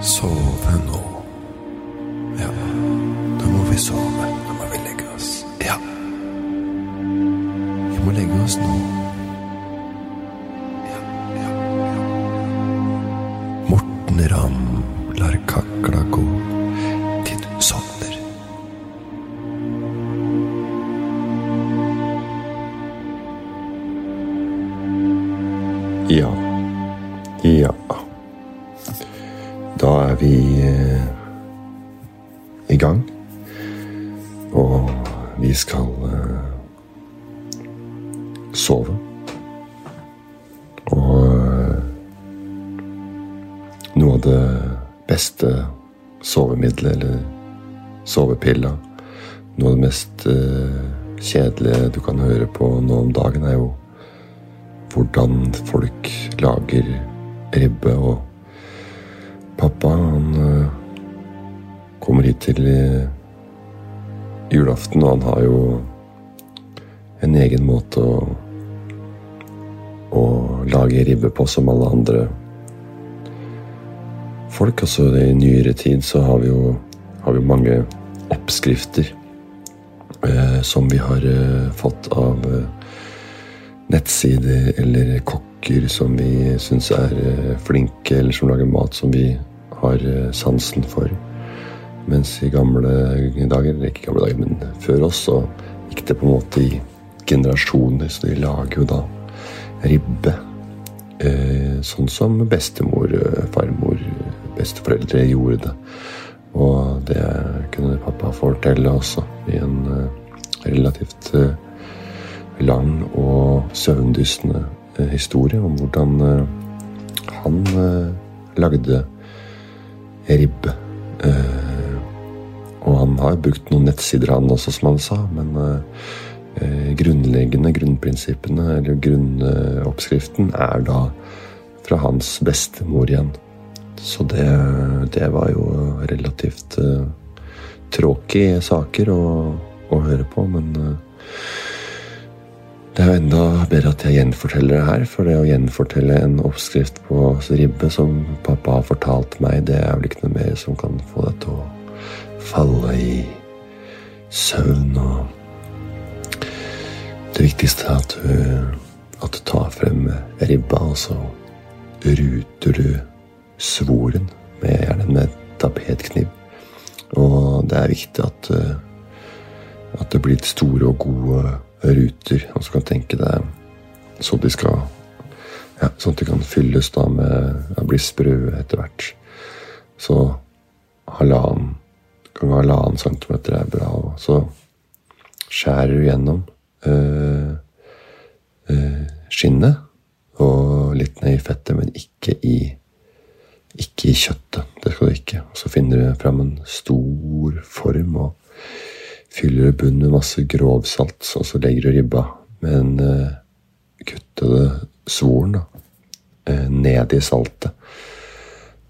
sove nå. Ja, da må vi sove. Da må vi legge oss. Ja. Vi må legge oss nå. Hvordan folk lager ribbe. Og pappa, han øh, kommer hit til øh, julaften, og han har jo en egen måte å, å lage ribbe på som alle andre folk. Altså i nyere tid så har vi jo har vi mange oppskrifter eh, som vi har eh, fått av eh, nettsider eller kokker som vi syns er eh, flinke, eller som lager mat som vi har eh, sansen for. Mens i gamle dager, eller ikke gamle dager, men før oss, så gikk det på en måte i generasjoner. Så de lager jo da ribbe. Eh, sånn som bestemor, farmor, besteforeldre gjorde det. Og det kunne pappa fortelle også i en relativt lang og søvndyssende eh, historie om hvordan eh, han eh, lagde ribbe. Eh, og han har brukt noen nettsider, han også, som han sa, men grunnleggende grunnprinsippene, eller grunnoppskriften, er da fra hans bestemor igjen. Så det, det var jo relativt tråkige saker å, å høre på, men det er jo enda bedre at jeg gjenforteller det her, for det å gjenfortelle en oppskrift på ribbe som pappa har fortalt meg, det er vel ikke noe mer som kan få deg til å falle i søvn og Det viktigste er at du, at du tar frem ribba, og så ruter du svoren med gjerne med tapetkniv. Og det er viktig at, at det blir store og gode ruter. Og så kan du tenke deg så de skal ja, Sånn at de kan fylles da med ja, Bli sprø etter hvert. Så halvannen ganger halvannen centimeter er bra. Og så skjærer du gjennom øh, øh, skinnet og litt ned i fettet, men ikke i ikke i kjøttet. Det skal du ikke. Og så finner du fram en stor form og fyller du bunnen med masse grovsalt. Og så legger du ribba med den eh, kuttede svoren da, eh, ned i saltet.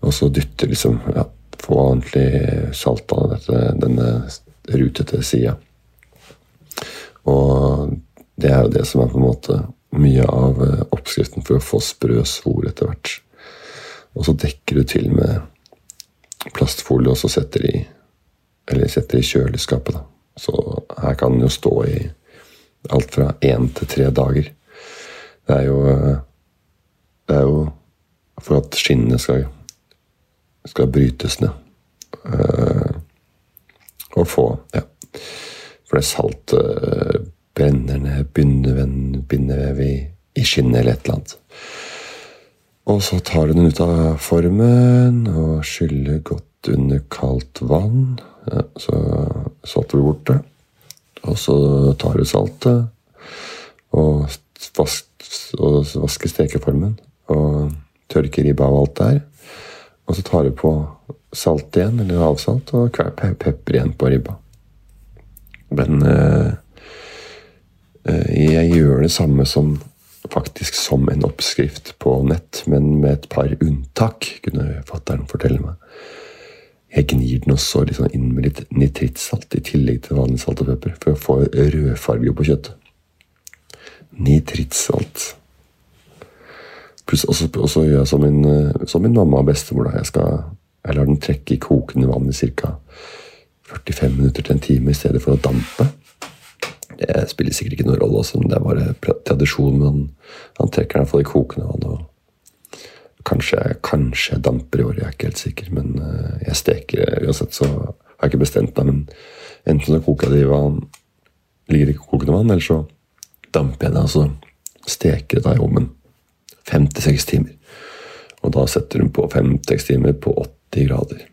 Og så dytter liksom ja, Få ordentlig salt av dette, denne rutete sida. Og det er jo det som er på en måte mye av uh, oppskriften for å få sprø svor etter hvert. Og så dekker du til med plastfolie, og så setter de eller setter i kjøleskapet. da. Så her kan den jo stå i alt fra én til tre dager. Det er jo Det er jo for at skinnene skal, skal brytes ned. Uh, og få Ja. For det saltet brenner ned bindevev i, i skinnet eller et eller annet. Og så tar du den ut av formen og skyller godt under kaldt vann. Ja, så salter du bort det. Og så tar du saltet og, og vasker stekeformen. Og tørker ribba av alt der. Og så tar du på salt igjen, eller havsalt, og pe pepper igjen på ribba. Men eh, jeg gjør det samme som faktisk som en oppskrift på nett, men med et par unntak, kunne fattern fortelle meg. Jeg gnir den også liksom inn med litt nitrittsalt i tillegg til vanlig salt og pepper for å få rødfarge på kjøttet. Nitrittsalt. Pluss også, også gjør jeg som min, som min mamma og bestemor. da. Jeg skal Jeg lar den trekke i kokende vann i ca. 45 minutter til en time i stedet for å dampe. Det spiller sikkert ikke noen rolle, også, men det er bare tradisjon. Men han trekker den for det kokende vann. og Kanskje, kanskje jeg damper i år, jeg er ikke helt sikker. Men eh, jeg steker uansett, så har jeg ikke bestemt meg. Men enten så koker jeg det i vann, ligger ikke kokende vann, eller så damper jeg det. og så steker det i ovnen fem til seks timer. Og da setter hun på fem-seks timer på 80 grader.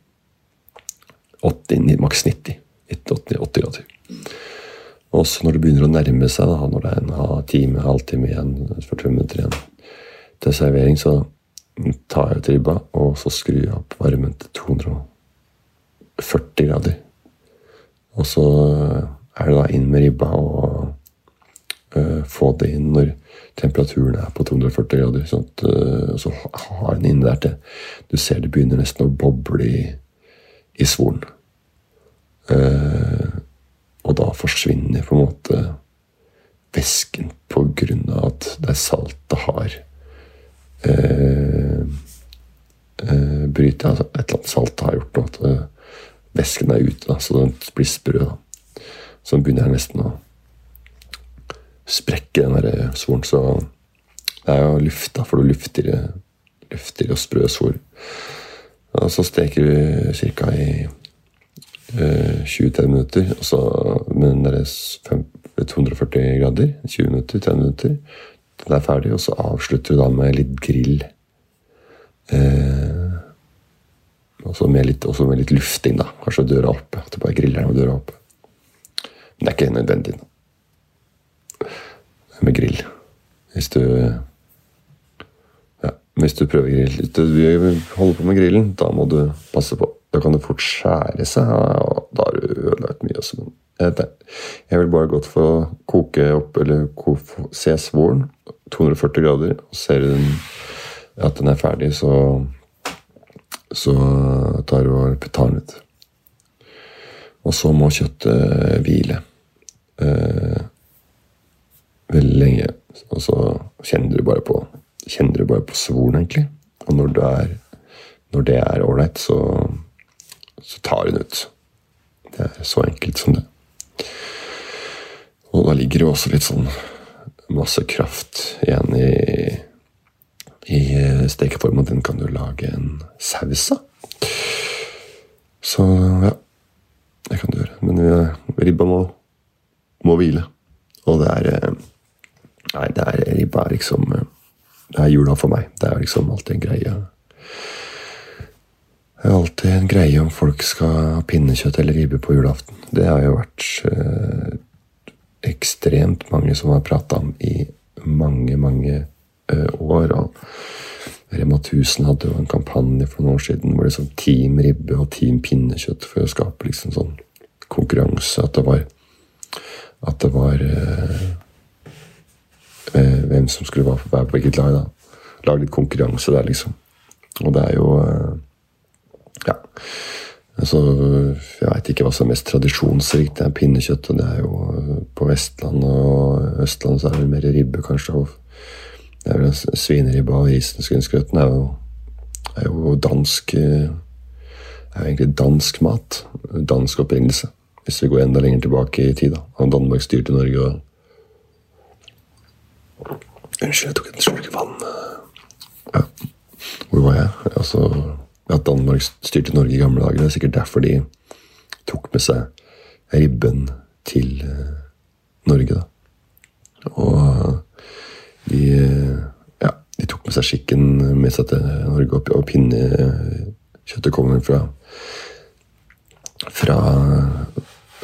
80, maks 90. 80, 80 grader. Og så når det begynner å nærme seg, da, når det er en time, halvtime igjen, 45 minutter igjen til servering, så tar jeg ut ribba, og så skrur jeg opp varmen til 240 grader. Og så er det da inn med ribba og uh, få det inn når temperaturen er på 240 grader. Sånn at, uh, så har den inne der til Du ser det begynner nesten å boble i, i svoren. Uh, og da forsvinner på en måte væsken på grunn av at det saltet har uh, uh, bryter, altså Et eller annet salt har gjort at At væsken er ute, da, så den blir sprø. da. Så den begynner nesten å sprekke den der svoren. Så det er jo luft, da, for du lufter, lufter og sprø svor. Og så steker du ca. i eh, 20-30 minutter og så, med den der 240 grader. 20 minutter, 30 minutter. Den er ferdig, og så avslutter du da med litt grill. Eh, også med, litt, også med litt lufting, da. Kanskje døra oppe. At du bare griller med døra oppe. Men det er ikke nødvendig. Da med grill. Hvis du ja, Hvis du prøver grill Hvis du holder på med grillen, da må du passe på. Da kan det fort skjære seg, og da har du ødelagt mye. Også. Jeg, vil bare godt få koke opp, eller se svoren. 240 grader. og Ser du at den er ferdig, så, så tar og tar den ut. Og så må kjøttet hvile. Eh, veldig lenge. Og så kjenner du bare på kjenner du bare på svoren, egentlig. Og når, er, når det er ålreit, så, så tar hun ut. Det er så enkelt som det. Og da ligger det også litt sånn masse kraft igjen i, i stekeform, og den kan du lage en saus av. Så ja, det kan du gjøre. Men ribba må, må hvile. Og det er Nei, det er ribba er liksom Det er jula for meg. Det er liksom alltid en greie. Det er alltid en greie om folk skal ha pinnekjøtt eller ribbe på julaften. Det har jo vært eh, ekstremt mange som har prata om i mange, mange år. og Rema 1000 hadde jo en kampanje for noen år siden hvor det sånn Team ribbe og Team pinnekjøtt for å skape liksom sånn konkurranse. At det var, at det var eh, med hvem som skulle være på hvilket lag. da. Lage litt konkurranse der, liksom. Og det er jo eh, Ja. Altså, jeg veit ikke hva som er mest tradisjonsrikt. Det er pinnekjøtt, og det er jo eh, på Vestlandet og Østlandet så er det mer ribbe, kanskje. Det er vel Svineribba og risensgrøten er er jo dansk eh, er jo egentlig dansk mat. Dansk opprinnelse. Hvis vi går enda lenger tilbake i tid. da. Og Danmark styrte Norge. og Unnskyld, jeg tok en slurk vann. Ja. Hvor var jeg? Altså, At Danmark styrte Norge i gamle dager. Det er sikkert derfor de tok med seg ribben til uh, Norge, da. Og de Ja, de tok med seg skikken med seg til Norge, og, og pinnekjøttet kommer fra fra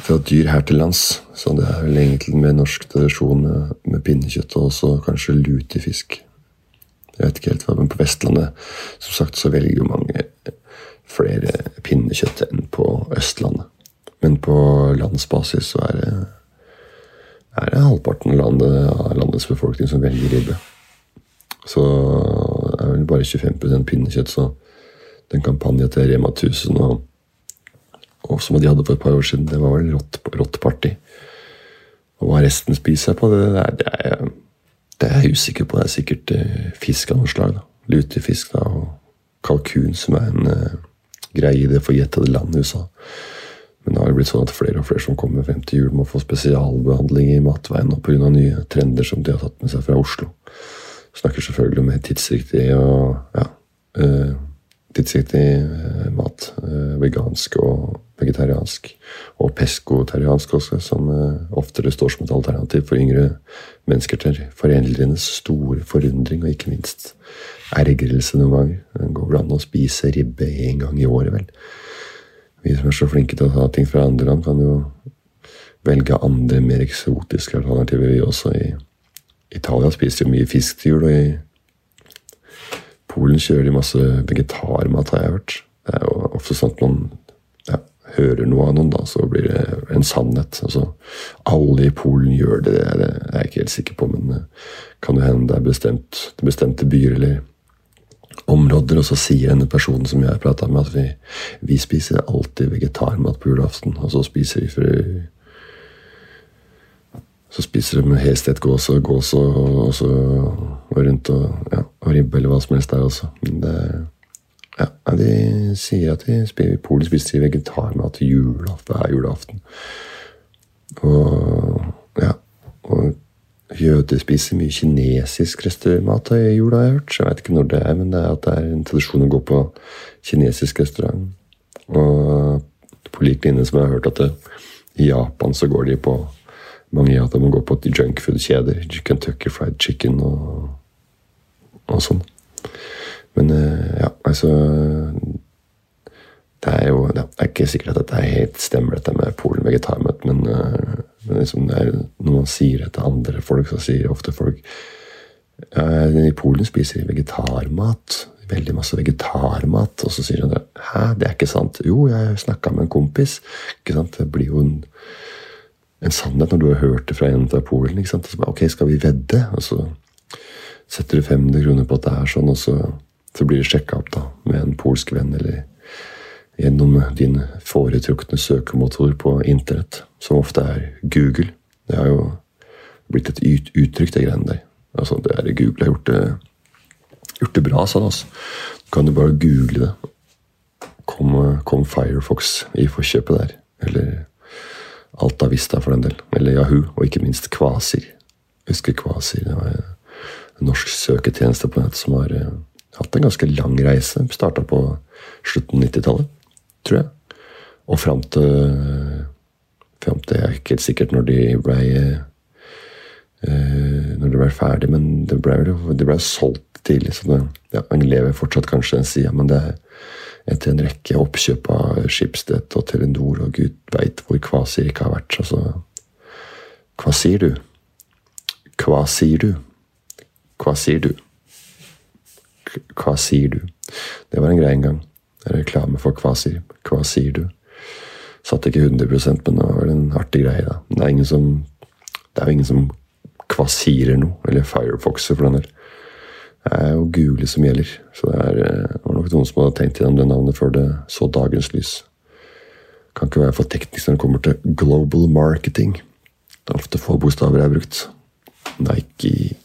fra dyr her til lands. Så det er vel egentlig med norsk tradisjon med, med pinnekjøtt og også kanskje lutefisk. Jeg vet ikke helt hva, men på Vestlandet som sagt, så velger jo mange flere pinnekjøtt enn på Østlandet. Men på landsbasis så er det, er det halvparten av, landet, landets befolkning som velger ribbe. Så det er vel bare 25% pinnekjøtt, så den kampanjen til Rema 1000 og og som de hadde for et par år siden. Det var vel rått, rått party. Og hva resten spiser på, det, det, er, det, er, det er jeg usikker på. Det er sikkert uh, fisk av noe slag. Lutefisk da, og kalkun, som er en uh, greie i det forjettede landet USA. Men det har jo blitt sånn at flere og flere som kommer frem til jul, må få spesialbehandling i matveien og pga. nye trender som de har tatt med seg fra Oslo. Snakker selvfølgelig om tidsriktig og ja, eh, tidsriktig eh, mat. Eh, vegansk og vegetariansk. Og peskotariansk også, som oftere står som et alternativ for yngre mennesker til foreldrenes store forundring og ikke minst ergrelse noen ganger. Det går vel an å spise ribbe én gang i året, vel. Vi som er så flinke til å ta ting fra andre land, kan jo velge andre, mer eksotiske alternativer, vi også. I Italia spiser jo mye fisk til jul, og i Polen kjører de masse vegetarmat, har jeg hørt. Det er jo ofte sånn at man ja, hører noe av noen, da, så blir det en sannhet. Altså, alle i Polen gjør det, det er jeg ikke helt sikker på, men eh, kan jo hende det er bestemt, bestemte byer eller områder, og så sier denne personen som jeg prata med, at vi, vi, spiser alltid vegetarmat på julaften. Og så spiser vi for Så spiser de helstekt gås og gås og, og, så, og rundt og, ja, og ribbe eller hva som helst der også. Det, ja, de sier at de spiser, Polen spiser vegetarmat julaften, hver julaften. Og ja, og Jøder spiser mye kinesisk restaurantmat i jula, har jeg hørt. Jeg vet ikke når det er, men det er at det er en tradisjon å gå på kinesisk restaurant. Og på lik linje som jeg har hørt at det, i Japan så går de på mange i Japan går på junkfood-kjeder. Kentucky Fried Chicken og, og sånn. Men eh, ja, altså Det er jo det er ikke sikkert at dette helt stemmer, dette med Polen vegetarmøte, men uh, men liksom er, når man sier det til andre folk, så sier ofte folk I Polen spiser de vegetarmat. Veldig masse vegetarmat. Og så sier de hæ, det er ikke sant. Jo, jeg snakka med en kompis. Ikke sant? Det blir jo en, en sannhet når du har hørt det fra en fra Polen. ikke sant? Bare, ok, skal vi vedde? Og så setter du 500 kroner på at det er sånn, og så, så blir det sjekka opp da, med en polsk venn eller gjennom din foretrukne søkemotor på internett, som ofte er Google. Det har jo blitt et uttrykk, det greiene der. Altså, det er Google har gjort det, gjort det bra, sånn altså. Du kan jo bare google det. Kom, kom Firefox i forkjøpet der. Eller Alta Vista, for den del. Eller Yahoo, og ikke minst Kvasir. Jeg husker Kvasir. Det var en norsk søketjeneste på nett som har uh, hatt en ganske lang reise. Starta på slutten av 90-tallet tror jeg. Og fram til, fram til Jeg er ikke helt sikkert når de ble eh, Når de ble ferdig, men det ble, det ble solgt tidlig. Så det, ja, han lever fortsatt kanskje den sida, men det er etter en rekke oppkjøp av Schibsted og Telenor, og gud veit hvor Kvasir ikke har vært. Altså, hva sier du? Hva sier du? Hva sier du? Hva sier du? Det var en greie en gang. Reklame for Kvasir. Hva sier du? Satt ikke 100% men det var en artig greie. da. Det er ingen som det er jo ingen som kvasirer noe, eller firefoxer for den del. Det er jo Google som gjelder. Så det, er, eh, det var nok noen som hadde tenkt gjennom det navnet før det så dagens lys. Kan ikke være for teknisk når det kommer til global marketing. Det er ofte få bokstaver jeg har brukt. Nike,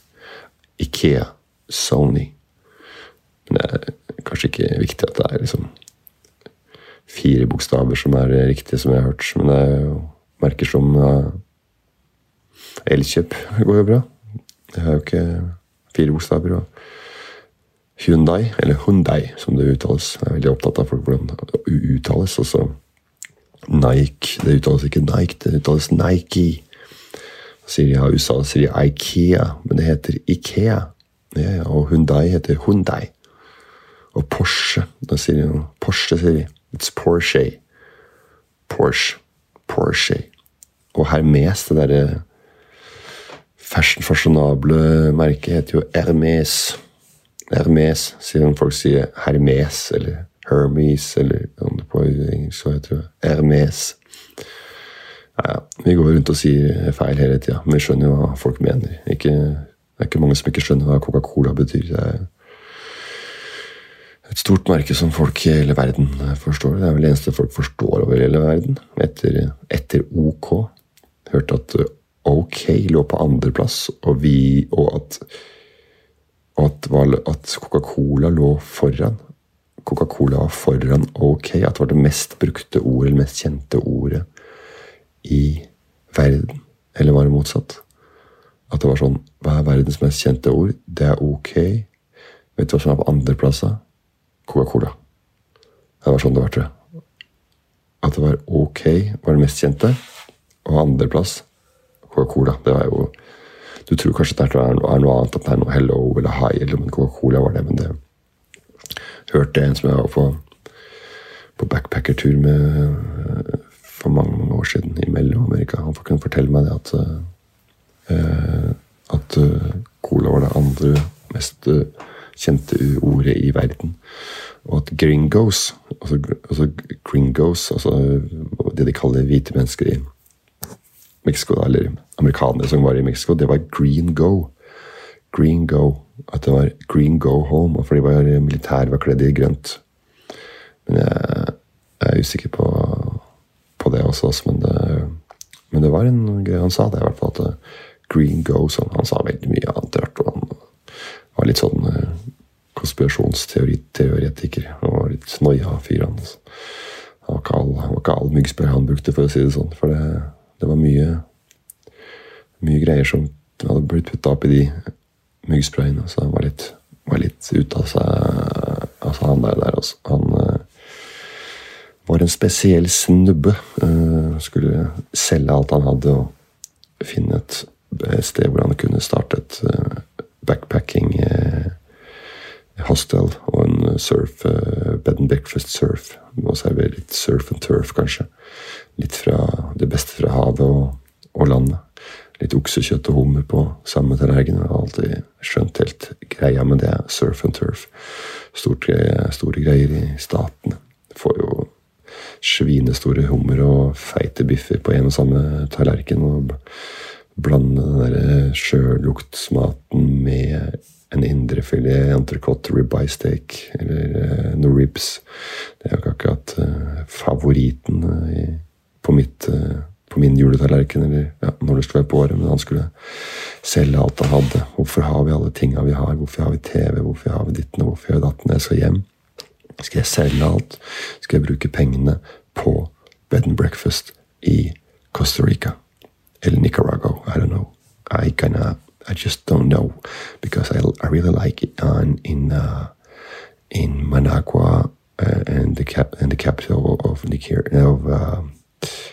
Ikea, Sony. Men det er kanskje ikke viktig at det er liksom fire bokstaver som er riktige, som jeg har hørt. Men det er jo merker som uh, Elkjøp går jo bra. Det er jo ikke fire bokstaver. og Hyundai, eller Hundai, som det uttales. Jeg er veldig opptatt av folk hvordan det uttales. Også Nike. Det uttales ikke Nike, det uttales Nike. Sier de, ja, USA sier de Ikea, men det heter Ikea. Ja, og Hundai heter Hundai. Og Porsche. Da sier de noe. Porsche, sier de. It's Porsche. Porsche. Porsche. Og Hermes, det derre fashion fashionable merket, heter jo Hermes. Hermes, sier siden folk sier Hermes eller Hermes, eller om det på engelsk så heter det Hermes. Ja. Vi går rundt og sier feil hele tida, men vi skjønner jo hva folk mener. Ikke, det er ikke mange som ikke skjønner hva Coca-Cola betyr. Det er et stort merke som folk i hele verden forstår. Det er vel det eneste folk forstår over hele verden. Etter, etter OK. Hørte at uh, OK lå på andreplass, og, vi, og at, at, at Coca-Cola lå foran. Coca-Cola var foran ok. At det var det mest brukte ordet, eller mest kjente ordet i verden. Eller var det motsatt? At det var sånn Hva er verdens mest kjente ord? Det er ok. Vet du hva som er på andreplass? Coca-Cola. Det var sånn det var, tror jeg. At det var ok var det mest kjente. Og andreplass Coca-Cola. Det var jo Du tror kanskje det er noe, annet, at det er noe Hello eller Hi, eller men Coca-Cola var det. Men det hørte en som jeg var på, på backpackertur med for mange mange år siden i Mellom-Amerika. Han kunne fortelle meg det at, uh, at uh, cola var det andre mest uh, kjente ordet i verden. Og at gringos, altså, altså gringos, altså det de kaller hvite mennesker i Mexico, eller amerikanere som var i Mexico, det var green go. Green go. At det var green go home, for de var militære, var kledd i grønt. Men jeg, jeg er usikker på, på det også, men det, men det var en greie han sa. det i hvert fall at Green go, sånn. Han sa veldig mye annet og Han var litt sånn konspirasjonsteoretiker. Han var litt noia fyr. Altså. han var ikke all myggsprøy han brukte, for å si det sånn. For det, det var mye, mye greier som hadde blitt putta opp i de myggsprayene. Så han var litt, var litt ute av seg, altså han der. der også. Han uh, var en spesiell snubbe. Uh, skulle selge alt han hadde, og finne et, sted hvor han kunne starte et backpacking hostel og en surf, bed and breakfast surf. Må servere litt surf and turf, kanskje. Litt fra det beste fra havet og, og landet litt oksekjøtt og hummer på samme tallerken. Har alltid skjønt helt greia med det. Surf and turf. Store, store greier i statene. Får jo svinestore hummer og feite biffer på en og samme tallerken. Og blande den derre sjøluktsmaten med en indrefilet, entrecôte, ribeye steak eller uh, noe ribs. Det er jo ikke akkurat uh, favoritten uh, på mitt på min juletallerken, eller ja, når det skulle være på året, men han skulle selge alt han hadde. Hvorfor har vi alle tinga vi har? Hvorfor har vi TV? Hvorfor har vi ditten og hvorfor har vi datten? Jeg skal hjem. Skal jeg selge alt? Skal jeg bruke pengene på bed and breakfast i Costa Rica? Eller Nicaragua? I don't know. I kinda I just don't know because I, I really like it on in uh, in Managua uh, and the cap and the capital of Nicar- of uh,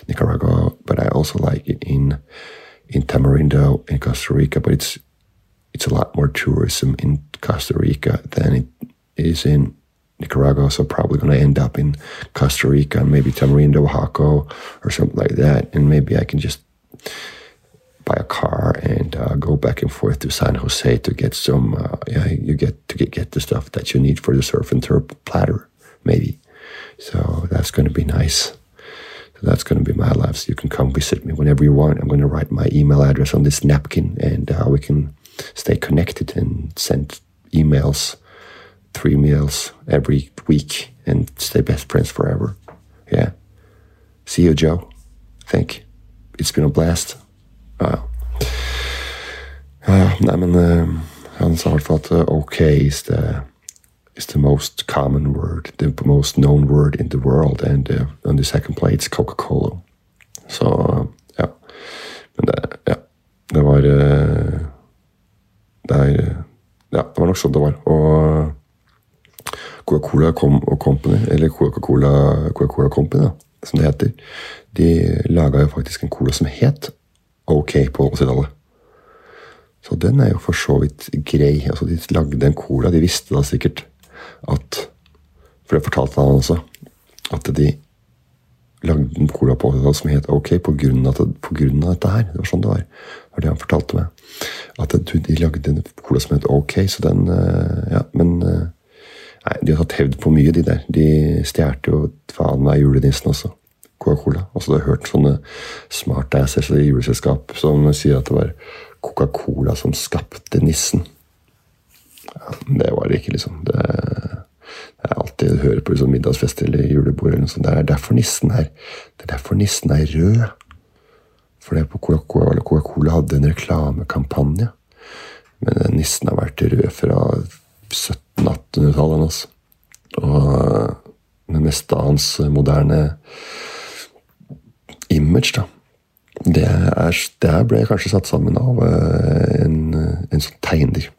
Nicaragua, but I also like it in in Tamarindo in Costa Rica. But it's it's a lot more tourism in Costa Rica than it is in Nicaragua. So probably going to end up in Costa Rica, maybe Tamarindo, Oaxaca, or something like that, and maybe I can just buy a car and uh, go back and forth to San Jose to get some. Uh, yeah, you get to get, get the stuff that you need for the surf and turf platter, maybe. So that's going to be nice. So that's going to be my life. So you can come visit me whenever you want. I'm going to write my email address on this napkin, and uh, we can stay connected and send emails, three meals every week, and stay best friends forever. Yeah. See you, Joe. Thank you. It's been a blast. Ja, ja. nei, men uh, han sa i hvert fall at uh, OK is the, is the most common word, the most known word in the world, and uh, on the second plate it's Coca-Cola. Så ja. Men det, ja. Det var det, er, ja, det var nok sånn det var. Og Coca-Cola Company, eller Coca-Cola Coca Company, da, som det heter, de laga jo faktisk en cola som het ok på 80-tallet. Så den er jo for så vidt grei. Altså, de lagde en cola. De visste da sikkert at For det fortalte han også. At de lagde en cola på 80-tallet som het ok på grunn, av, på grunn av dette her. Det var sånn det var. Det var det han fortalte meg. At de lagde en cola som het ok, så den eh, Ja, men eh, Nei, de har tatt hevd på mye, de der. De stjal jo faen meg julenissen også. Coca-Cola. Altså, du har hørt sånne smartasses i juleselskap som sier at det var Coca-Cola som skapte nissen. Ja, det var det ikke, liksom. Det, det er alltid du hører på liksom, middagsfest eller julebord. eller noe sånt. Det er derfor nissen er Det er derfor nissen er rød. For det på Coca-Cola Coca hadde en reklamekampanje. Men nissen har vært rød fra 1700-1800-tallet. Altså. Og det meste av hans moderne image, da, det, er, det ble kanskje satt sammen av eh, en, en sånn tegner.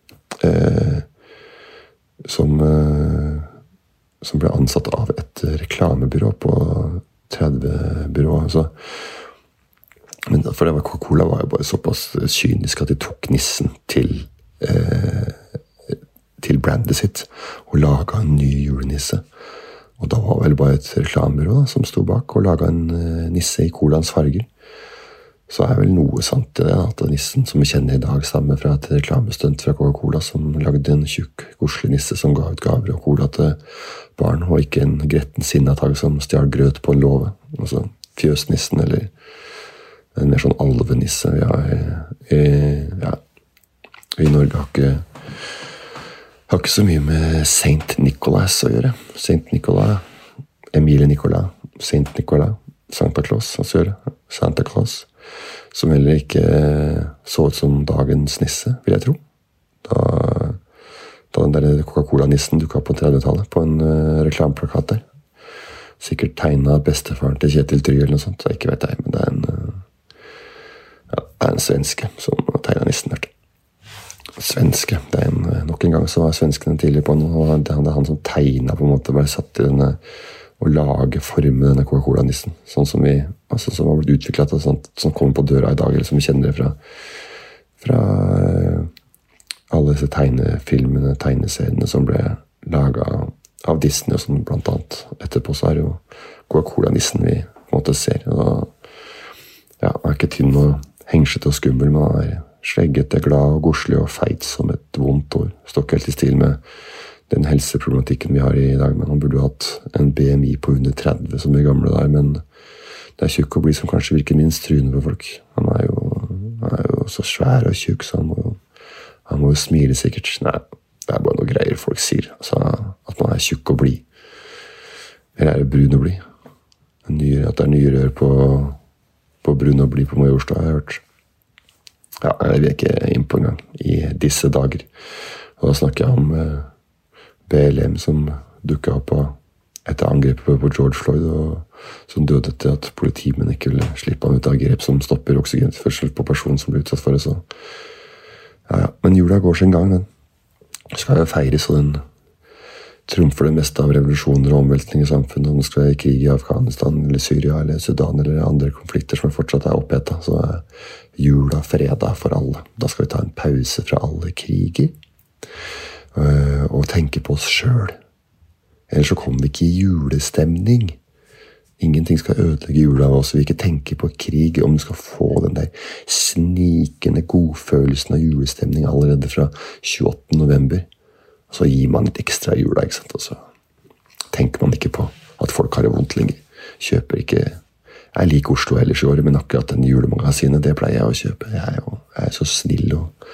Eh, som, eh, som ble ansatt av et reklamebyrå på 30-byrået. Altså. For det var Coca-Cola var jo bare såpass kynisk at de tok nissen til eh, til brandet sitt og laga en ny julenisse. Og da var vel bare et reklamebyrå som sto bak og laga en uh, nisse i colaens farger. Så er vel noe sant i det, at nissen som vi kjenner i dag, stammer fra et reklamestunt fra Coca-Cola som lagde en tjukk, koselig nisse som ga ut gaver og cola til barn, og ikke en gretten sinnatag som stjal grøt på en låve. Altså fjøsnissen, eller en mer sånn alvenisse. Ja, i, ja, i Norge har ikke har ikke så mye med Saint Nicholas å gjøre. Saint Nicolas, Emilie Nicolas, Saint Nicolas, Santa Claus å gjøre. Santa Claus. Som heller ikke så ut som dagens nisse, vil jeg tro. Da, da den der Coca-Cola-nissen dukka opp på 30-tallet, på en uh, reklameplakat der. Sikkert tegna bestefaren til Kjetil Try eller noe sånt. Så ikke vet jeg, men det er en, uh, ja, en svenske som tegna nissen der svenske. Det er en, nok en gang så var svenskene tidlig på noe, og det er han som tegna på en måte, bare satt i denne å lage forme denne Coca-Cola-nissen. Sånn som vi, altså som har blitt utvikla til sånt som kommer på døra i dag, eller som vi kjenner fra, fra eh, alle disse tegnefilmene, tegneseriene som ble laga av Disney og sånn, blant annet. Etterpå så er det jo Coca-Cola-nissen vi på en måte ser. og ja, Han er ikke tynn og hengsete og skummel, men han er Sleggete, glad og godslig og feit som et vondt år. Står ikke helt i stil med den helseproblematikken vi har i dag. Men han burde jo hatt en BMI på under 30 som de gamle der, Men det er tjukk å bli som kanskje virker minst truende på folk. Han er jo, han er jo så svær og tjukk, så han må, jo, han må jo smile sikkert. Nei, det er bare noe greier folk sier. Altså, at man er tjukk og blid. Eller er det brun og blid? At det er nye rør på, på brun og blid på Majorstua, har jeg hørt. Ja, vi er ikke inne på engang. I disse dager. Og da snakker jeg om eh, BLM som dukka opp etter angrepet på George Floyd, og som døde etter at politimenn ikke ville slippe han ut av grep som stopper oksygentilførsel på personen som blir utsatt for det. Så ja, ja. Men jula går sin gang, den. Skal jo feires, og den trumfer det meste av revolusjoner og omveltninger i samfunnet. Om det skal være krig i Afghanistan eller Syria eller Sudan eller andre konflikter som fortsatt er oppheta, så er jula fredag for alle. Da skal vi ta en pause fra alle kriger øh, og tenke på oss sjøl. Ellers så kommer vi ikke i julestemning. Ingenting skal ødelegge jula av oss. Vi ikke tenker på krig, om du skal få den der snikende godfølelsen av julestemning allerede fra 28. november. Så gir man litt ekstra i jula. Og så tenker man ikke på at folk har det vondt lenger. Kjøper ikke Jeg liker Oslo ellers i året, men akkurat den julemagasinet, det pleier jeg å kjøpe. Jeg er jo jeg er så snill og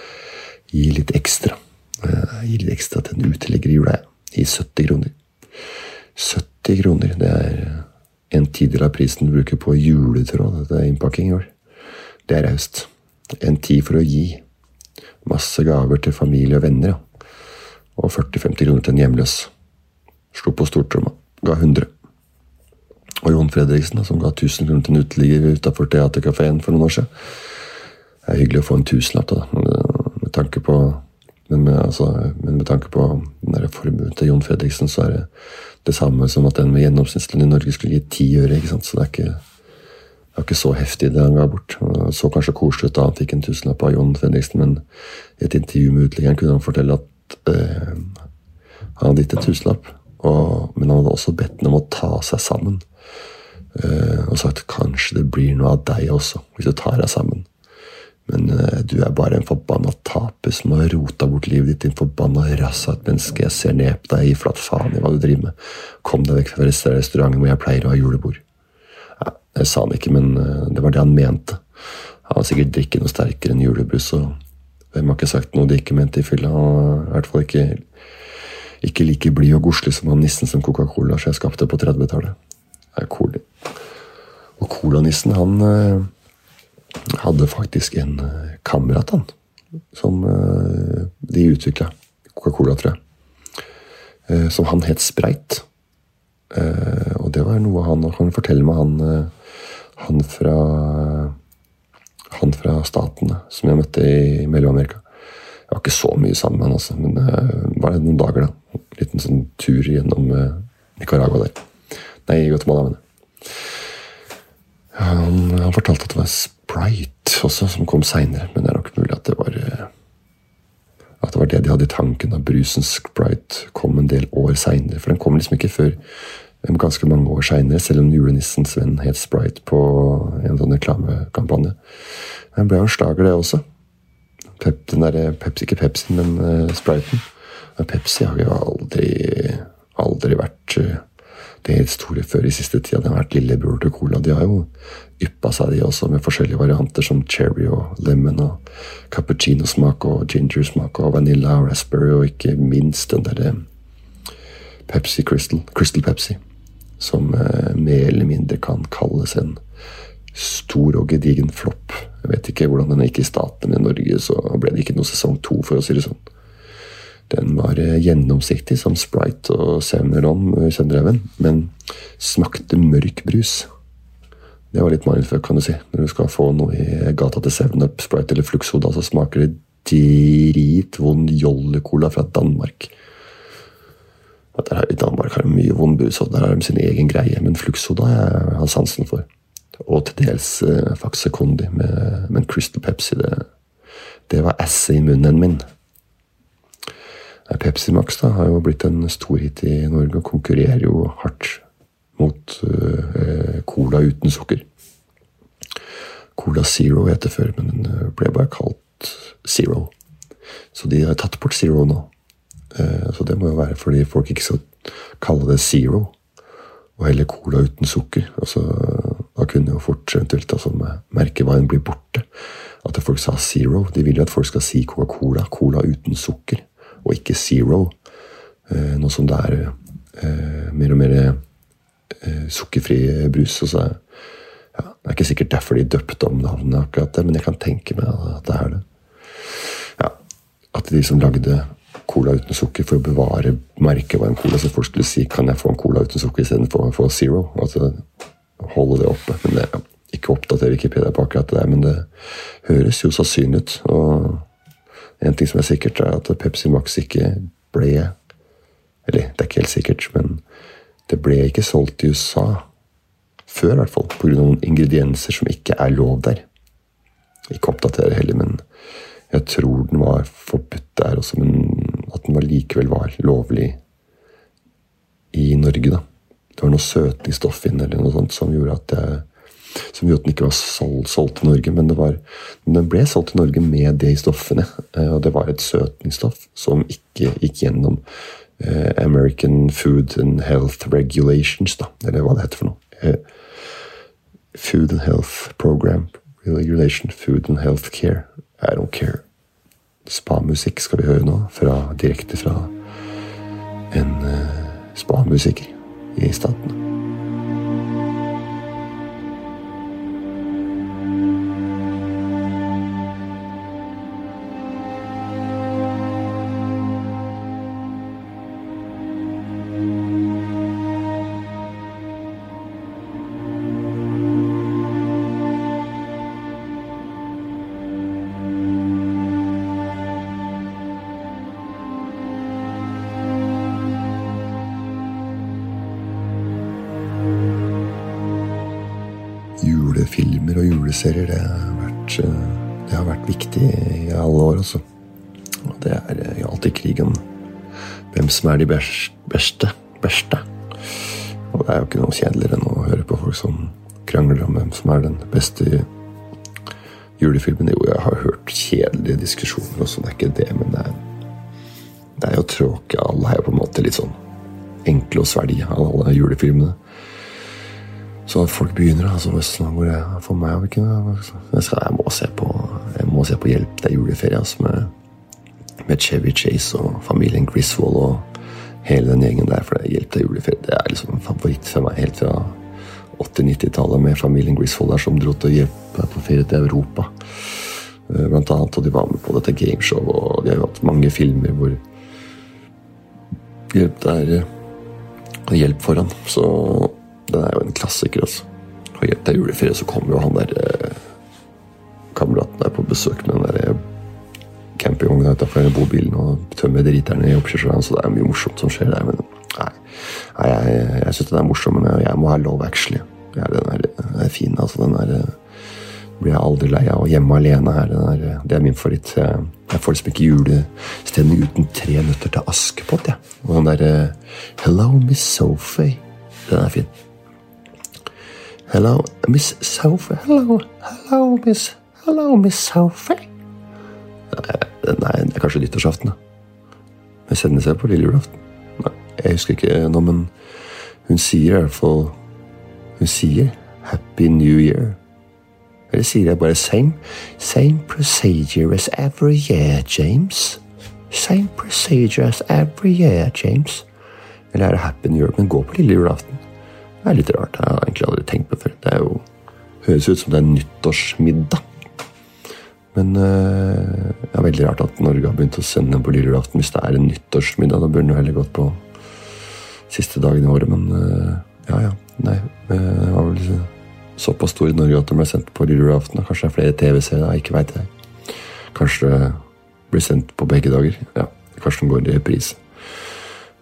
gir litt ekstra. Jeg gir litt ekstra til en uteligger i jula, jeg. I 70 kroner. 70 kroner, det er en tidel av prisen du bruker på juletråd til innpakking i år. Det er raust. En tid for å gi. Masse gaver til familie og venner. Ja og 40-50 kroner til en hjemløs. Slo på stortromma. Ga 100. Og Jon Fredriksen, som ga 1000 kroner til en uteligger utafor Theatercaféen for noen år siden. Det er hyggelig å få en tusenlapp, da. Med tanke på men med, altså, men med tanke på den formuen til Jon Fredriksen, så er det det samme som at den med gjennomsnittslønn i Norge skulle gi ti øre. ikke sant? Så det er ikke, det er ikke så heftig, det han ga bort. Så kanskje koselig ut da han fikk en tusenlapp av Jon Fredriksen, men i et intervju med uteliggeren kunne han fortelle at eh, Han hadde gitt en tusenlapp, men han hadde også bedt ham om å ta seg sammen. Eh, og sagt kanskje det blir noe av deg også, hvis du tar deg sammen. Men eh, du er bare en forbanna taper som har rota bort livet ditt, din forbanna rass av et menneske. Jeg ser ned på deg, gi flatt faen i hva du driver med. Kom deg vekk fra restauranten hvor jeg pleier å ha julebord. Ja, det sa han ikke, men eh, det var det han mente. Han har sikkert drikket noe sterkere enn julebrus. og hvem har ikke sagt noe de ikke mente i fylla? Og i hvert fall ikke, ikke like blid og godslig som han nissen som Coca-Cola skapte på 30-tallet. Det er cool. Og Colanissen, han eh, hadde faktisk en eh, kamerat, han. Som eh, de utvikla. Coca-Cola, tror jeg. eh, som han het Spreit. Eh, og det var noe han kan fortelle meg, han, eh, han fra han fra Statene som jeg møtte i Mellom-Amerika. Jeg var ikke så mye sammen med han, altså, men det var noen dager. da. En liten sånn tur gjennom Nicaragua der. Nei, Guatemala, mener jeg. Han, han, fortalte at det var Sprite også, som kom seinere, men det er nok mulig at det var at det var det de hadde i tanken da brusen Sprite kom en del år seinere. For den kom liksom ikke før ganske mange år seinere, selv om julenissens venn het Sprite på en sånn reklamekampanje. Den ble jo en slager, det også. Pep, den der, Pepsi, ikke Pepsi, men uh, Spriten. Men Pepsi har jo aldri, aldri vært uh, det helt store før i siste tida. Den har vært lillebror til Cola. De har jo yppa seg, de også, med forskjellige varianter som cherry og lemon og cappuccino-smak og ginger-smak og vanilla og raspberry og ikke minst den derre Pepsi Crystal, Crystal Pepsi som eh, mer eller mindre kan kalles en stor og gedigen flopp. Jeg vet ikke hvordan den gikk i Statene, men i Norge så ble det ikke noe sesong to, for å si det sånn. Den var eh, gjennomsiktig som Sprite og Sevneron, Søndreven, men smakte mørk brus. Det var litt mindfuck, kan du si. Når du skal få noe i gata til Seven Up, Sprite eller Fluxoda, så smaker det dritvond jollecola fra Danmark. Der I Danmark har de mye vondbrus, og der har de sin egen greie. Men Fluxoda jeg sansen for. Og til dels eh, Faxe Condi, med, men Crystal Pepsi det, det var asset i munnen min. Pepsi Max da, har jo blitt en storhit i Norge og konkurrerer jo hardt mot uh, Cola uten sukker. Cola Zero het det før, men den ble bare kalt Zero. Så de har tatt bort Zero nå. Eh, så det må jo være fordi folk ikke skal kalle det zero, og heller cola uten sukker. Altså, da kunne jo fort eventuelt altså, merkevaren bli borte. At folk sa zero. De vil jo at folk skal si Coca-Cola. Cola uten sukker, og ikke zero. Eh, nå som det er eh, mer og mer sukkerfri brus. Så ja, det er ikke sikkert derfor de døpte om navnet, akkurat det, men jeg kan tenke meg at det er det. Ja, At de som lagde cola uten sukker for å bevare merket var en cola, så folk skulle si kan jeg få en cola uten sukker istedenfor få Zero. Altså holde det oppe. Men det, Ikke oppdater Wikipedia på akkurat det der, men det høres jo sannsynlig ut. Og en ting som er sikkert, er at Pepsi Max ikke ble Eller det er ikke helt sikkert, men det ble ikke solgt i USA før, i hvert fall, pga. noen ingredienser som ikke er lov der. Ikke oppdatere heller, men jeg tror den var forbudt der også, men den var likevel var lovlig i Norge. da. Det var noe søtningsstoff inn eller noe sånt som gjorde at, jeg, som gjorde at den ikke var solgt, solgt i Norge. Men, var, den ble solgt i Norge med de stoffene. Eh, og det var et søtningsstoff som ikke gikk gjennom eh, American Food and Health Regulations, da, eller hva det heter for noe. Eh, Food and Health Program Regulation, Food and Health Care. I don't care. Spa-musikk skal vi høre nå, fra, direkte fra en uh, spa-musiker i Statene. TV-serier, det, eh, det, har vært viktig i alle år, altså. Og det er eh, alltid krigen hvem som er de beste. beste. Og det er jo ikke noe kjedeligere enn å høre på folk som krangler om hvem som er den beste julefilmen. Jo, jeg har hørt kjedelige diskusjoner også, det er ikke det, men det er, det er jo tråkig. Alle er jo på en måte litt sånn enkle å svelge, alle julefilmene. Så at folk begynner altså, hvor jeg, For meg har ikke jeg, skal, jeg, må se på, jeg må se på Hjelp, det er juleferie altså, med, med, Chevy Chase og familien Griswold og hele den gjengen der. For det er Hjelp, det er juleferie. Det er liksom en favoritt for meg helt fra 80-90-tallet med familien Griswold der som dro til å hjelpe på ferie til Europa. Eh, blant annet, og de var med på dette gameshowet, og de har jo hatt mange filmer hvor Hjelp der er Hjelp foran. Så den er jo en klassiker, altså. Og Hjelp til juleferie, så kommer jo han der eh, kameraten der på besøk med den der eh, campingvogna utafor bobilen og tømmer driterne i oppkjørselen. Så det er mye morsomt som skjer der. Men nei, nei jeg, jeg syns den er morsom, men jeg må ha Love Actually. Ja, den, er, den er fin, altså. Den er eh, blir jeg aldri lei av. Og Hjemme alene her, er, det er min favoritt. Jeg, jeg får liksom ikke julestemning uten Tre nøtter til Askepott. Ja. Og den derre Hello, Miss Sophie. Den er fin. Hello, Miss Sophie. Hello, hello, Miss Hello, Miss Sophie. Den er, det er kanskje nyttårsaften, da. Men sender seg på lille julaften. Nei, jeg husker ikke nå, men hun sier i hvert fall Hun sier Happy New Year. Eller sier jeg bare same, same procedure as every year, James? Same procedure as every year, James. Eller er det Happy New Year? Men gå på lille julaften. Det er litt rart. Jeg har egentlig aldri tenkt på det før. Det jo, høres ut som det er nyttårsmiddag. Men øh, det er veldig rart at Norge har begynt å sende på lille julaften. Hvis det er en nyttårsmiddag, da burde den heller gått på siste dagen i året. Men øh, ja, ja. Nei, øh, det var vel såpass stor i Norge at den ble sendt på lille julaften. Kanskje det er flere TV-serier, ikke veit jeg. Kanskje det blir sendt på begge dager. Ja, Kanskje den går i reprise.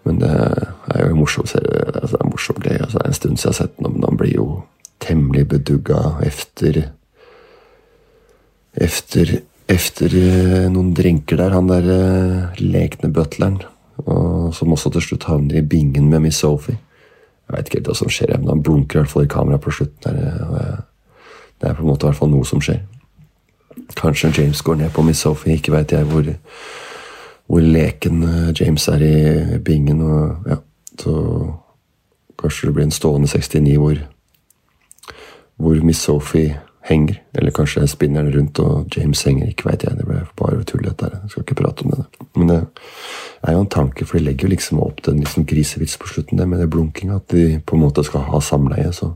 Men det er jo en morsom serie. Altså, det er en morsom greie. Altså, det er en stund siden jeg har sett den, men han blir jo temmelig bedugga efter Efter Efter noen drinker der, han der uh, lekne butleren. Og, som også til slutt havner i bingen med Miss Sophie. Jeg veit ikke helt hva som skjer, men han blunker i hvert fall i kameraet på slutten. der, jeg, Det er på en måte i hvert fall noe som skjer. Kanskje James går ned på Miss Sophie, ikke veit jeg hvor, hvor leken James er i bingen. og ja, så Kanskje det blir en stående 69 hvor, hvor Miss Sophie henger. Eller kanskje spinner den rundt og James henger. Ikke veit jeg. Det ble bare tull, dette her. Jeg skal ikke prate om det. Men det er jo en tanke, for de legger jo liksom opp til en liksom grisevits på slutten det, med det blunkinga. At de på en måte skal ha samleie. Så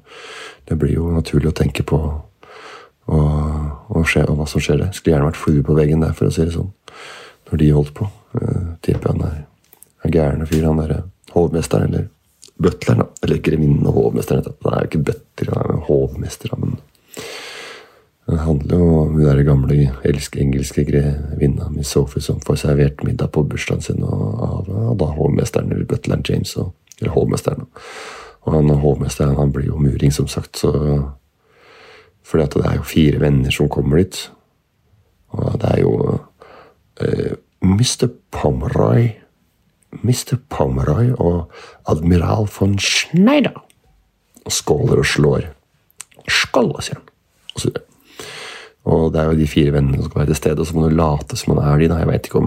det blir jo naturlig å tenke på og, og, skje, og hva som skjer der. Skulle gjerne vært flue på veggen der, for å si det sånn. Når de holdt på. Uh, tipper han er, en gæren fyr, han derre hovmesteren, eller butleren, da. Eller grevinnen og hovmesteren. Han er jo ikke butler, han er hovmester, men det handler jo om hun der gamle elske, engelske grevinna Miss Sophie som får servert middag på bursdagen sin av da hovmesteren eller butleren James. Og, eller hovmesteren. Og han hovmesteren han blir jo muring, som sagt. så fordi at det er jo fire venner som kommer dit. Og det er jo eh, Mr. Pomeroy Mr. Pomeroy og admiral von Schneider. Skåler og slår. Skål, sier han. Og så. Og det er jo de fire vennene som skal være til stede, og så må du late som man er de. Da. Jeg vet ikke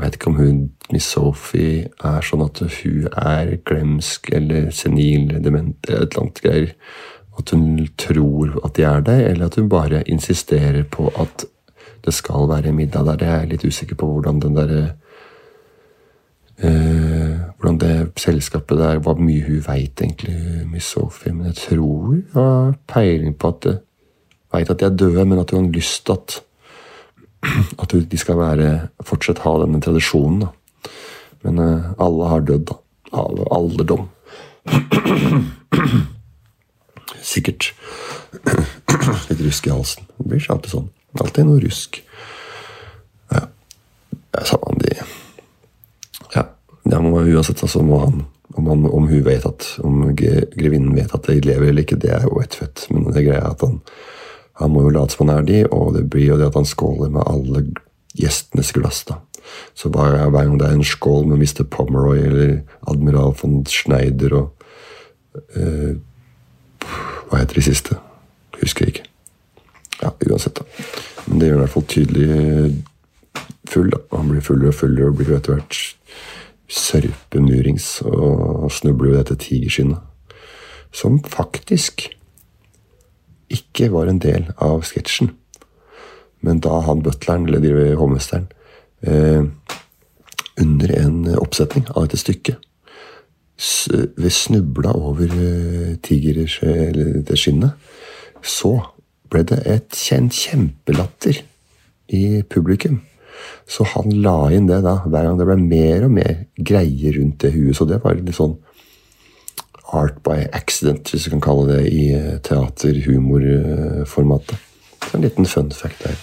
vet ikke om hun, Miss Sophie er sånn at hun er glemsk eller senil dement eller et eller annet greier. At hun tror at de er det, eller at hun bare insisterer på at det skal være middag der. Jeg er litt usikker på hvordan den derre eh, Hvordan det selskapet der Hvor mye hun veit egentlig, Miss Sophie. Men jeg tror hun har peiling på at det veit at de er døde, men at hun har lyst til at, at de skal være, fortsatt ha denne tradisjonen. Da. Men eh, alle har dødd, da. Av alderdom. Sikkert litt rusk i halsen. Det blir alltid sånn. Alltid noe rusk. Ja. Det er samme de Ja. Det må, uansett så må han om, han om, hun vet at Om grevinnen vet at de lever eller ikke, det er jo ett fett. Men det greia er at han han må jo late som han er de, og det blir jo det at han skåler med alle gjestenes glass. da. Så hver, hver gang det er en skål med Mr. Pomeroy eller admiral von Schneider og eh, Hva heter de siste? Husker jeg ikke. Ja, uansett, da. Men det gjør i hvert fall tydelig full. da. Han blir fullere og fullere og blir etter hvert sørpemurings og snubler jo dette tigerskinnet. Som faktisk ikke var en del av sketsjen. Men da han butleren, eller hovmesteren, eh, under en oppsetning av dette stykket ved snubla over eh, tigers, eller det skinnet, så ble det et, kjent kjempelatter i publikum. Så han la inn det da, hver gang det ble mer og mer greier rundt det huet. Så det var litt sånn art by accident, hvis du kan kalle det, i teater-humorformatet. Så en liten fun fact der.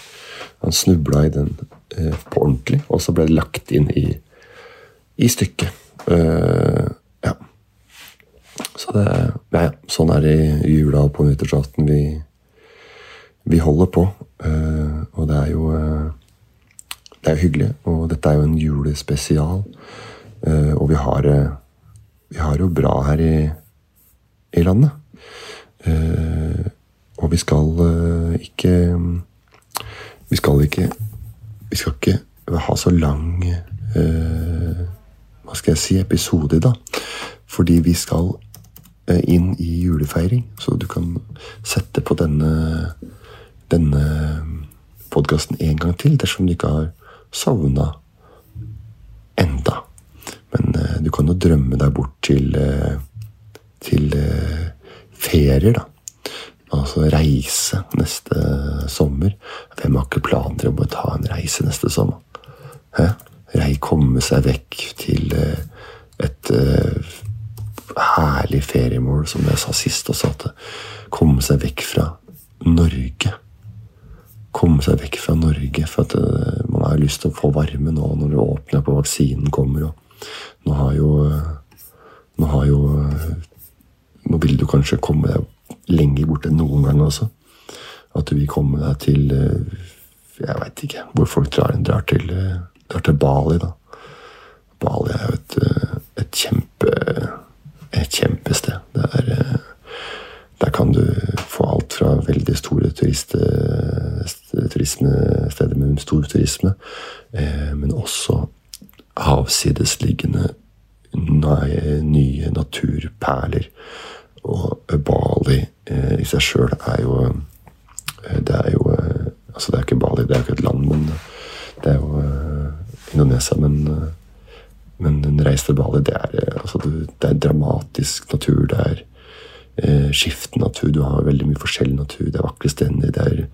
Han snubla i den eh, på ordentlig, og så ble det lagt inn i, i stykket. Uh, ja. Så det ja, ja, sånn er det i jula på nyttårsaften. Vi, vi holder på. Eh, og det er jo eh, Det er jo hyggelig. Og dette er jo en julespesial. Eh, og vi har, vi har jo bra her i, i landet. Og vi skal ikke Vi skal ikke Vi skal ikke ha så lang Hva skal jeg si episode i dag. Fordi vi skal inn i julefeiring. Så du kan sette på denne denne podkasten en gang til dersom du ikke har sovna enda. Men eh, du kan jo drømme deg bort til, eh, til eh, ferier, da. Altså reise neste sommer. Hvem har ikke planer om å ta en reise neste sommer? Hæ? Rei komme seg vekk til eh, et eh, herlig feriemål, som jeg sa sist også. At komme seg vekk fra Norge. Komme seg vekk fra Norge. For at eh, man har lyst til å få varme nå når det åpner på vaksinen kommer. Nå har jo Nå har jo Nå vil du kanskje komme deg lenger bort enn noen gang også. At du vil komme deg til eh, Jeg veit ikke hvor folk drar, drar, til, eh, drar til Bali, da. Bali er jo et, eh, et kjempe et kjempested. Er, eh, der kan du fra veldig store turiste, turismesteder med stor turisme, eh, men også avsidesliggende nye naturperler. Og Bali eh, i seg sjøl er jo eh, Det er jo eh, Altså, det er ikke Bali, det er ikke et land, men det er jo eh, Indonesia, men eh, men en reis til Bali, det er, eh, altså, det er dramatisk natur. Det er eh, skiftende natur. Du har veldig mye forskjellig natur. Det er vakre strender, Det er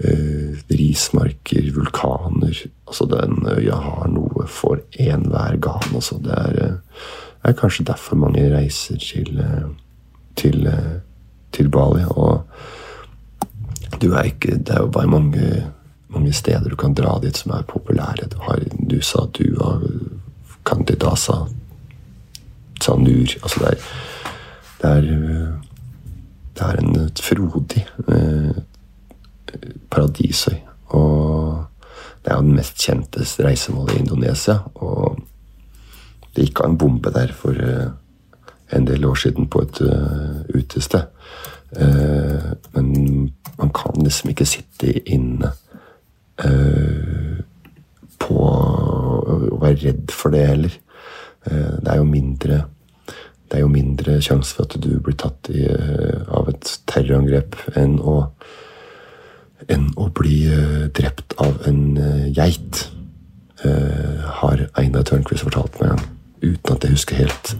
eh, rismarker, vulkaner. Altså, den øya har noe for enhver gane. Altså. Det er, eh, er kanskje derfor mange reiser til, eh, til, eh, til Bali. Og du er ikke, det er jo bare mange, mange steder du kan dra dit som er populære. Du har Nusa Dua, Candidasa, Sanur Altså det er, det er, øh, det er en frodig eh, paradisøy. Og det er jo den mest kjente reisemålet i Indonesia. Og det gikk av en bombe der for eh, en del år siden på et uh, utested. Eh, men man kan liksom ikke sitte inne eh, på å være redd for det heller. Eh, Det er jo mindre det er jo mindre sjanse for at du blir tatt i, eh, av et terrorangrep enn å, enn å bli eh, drept av en eh, geit, eh, har Einar Tørnquist fortalt meg, uten at jeg husker helt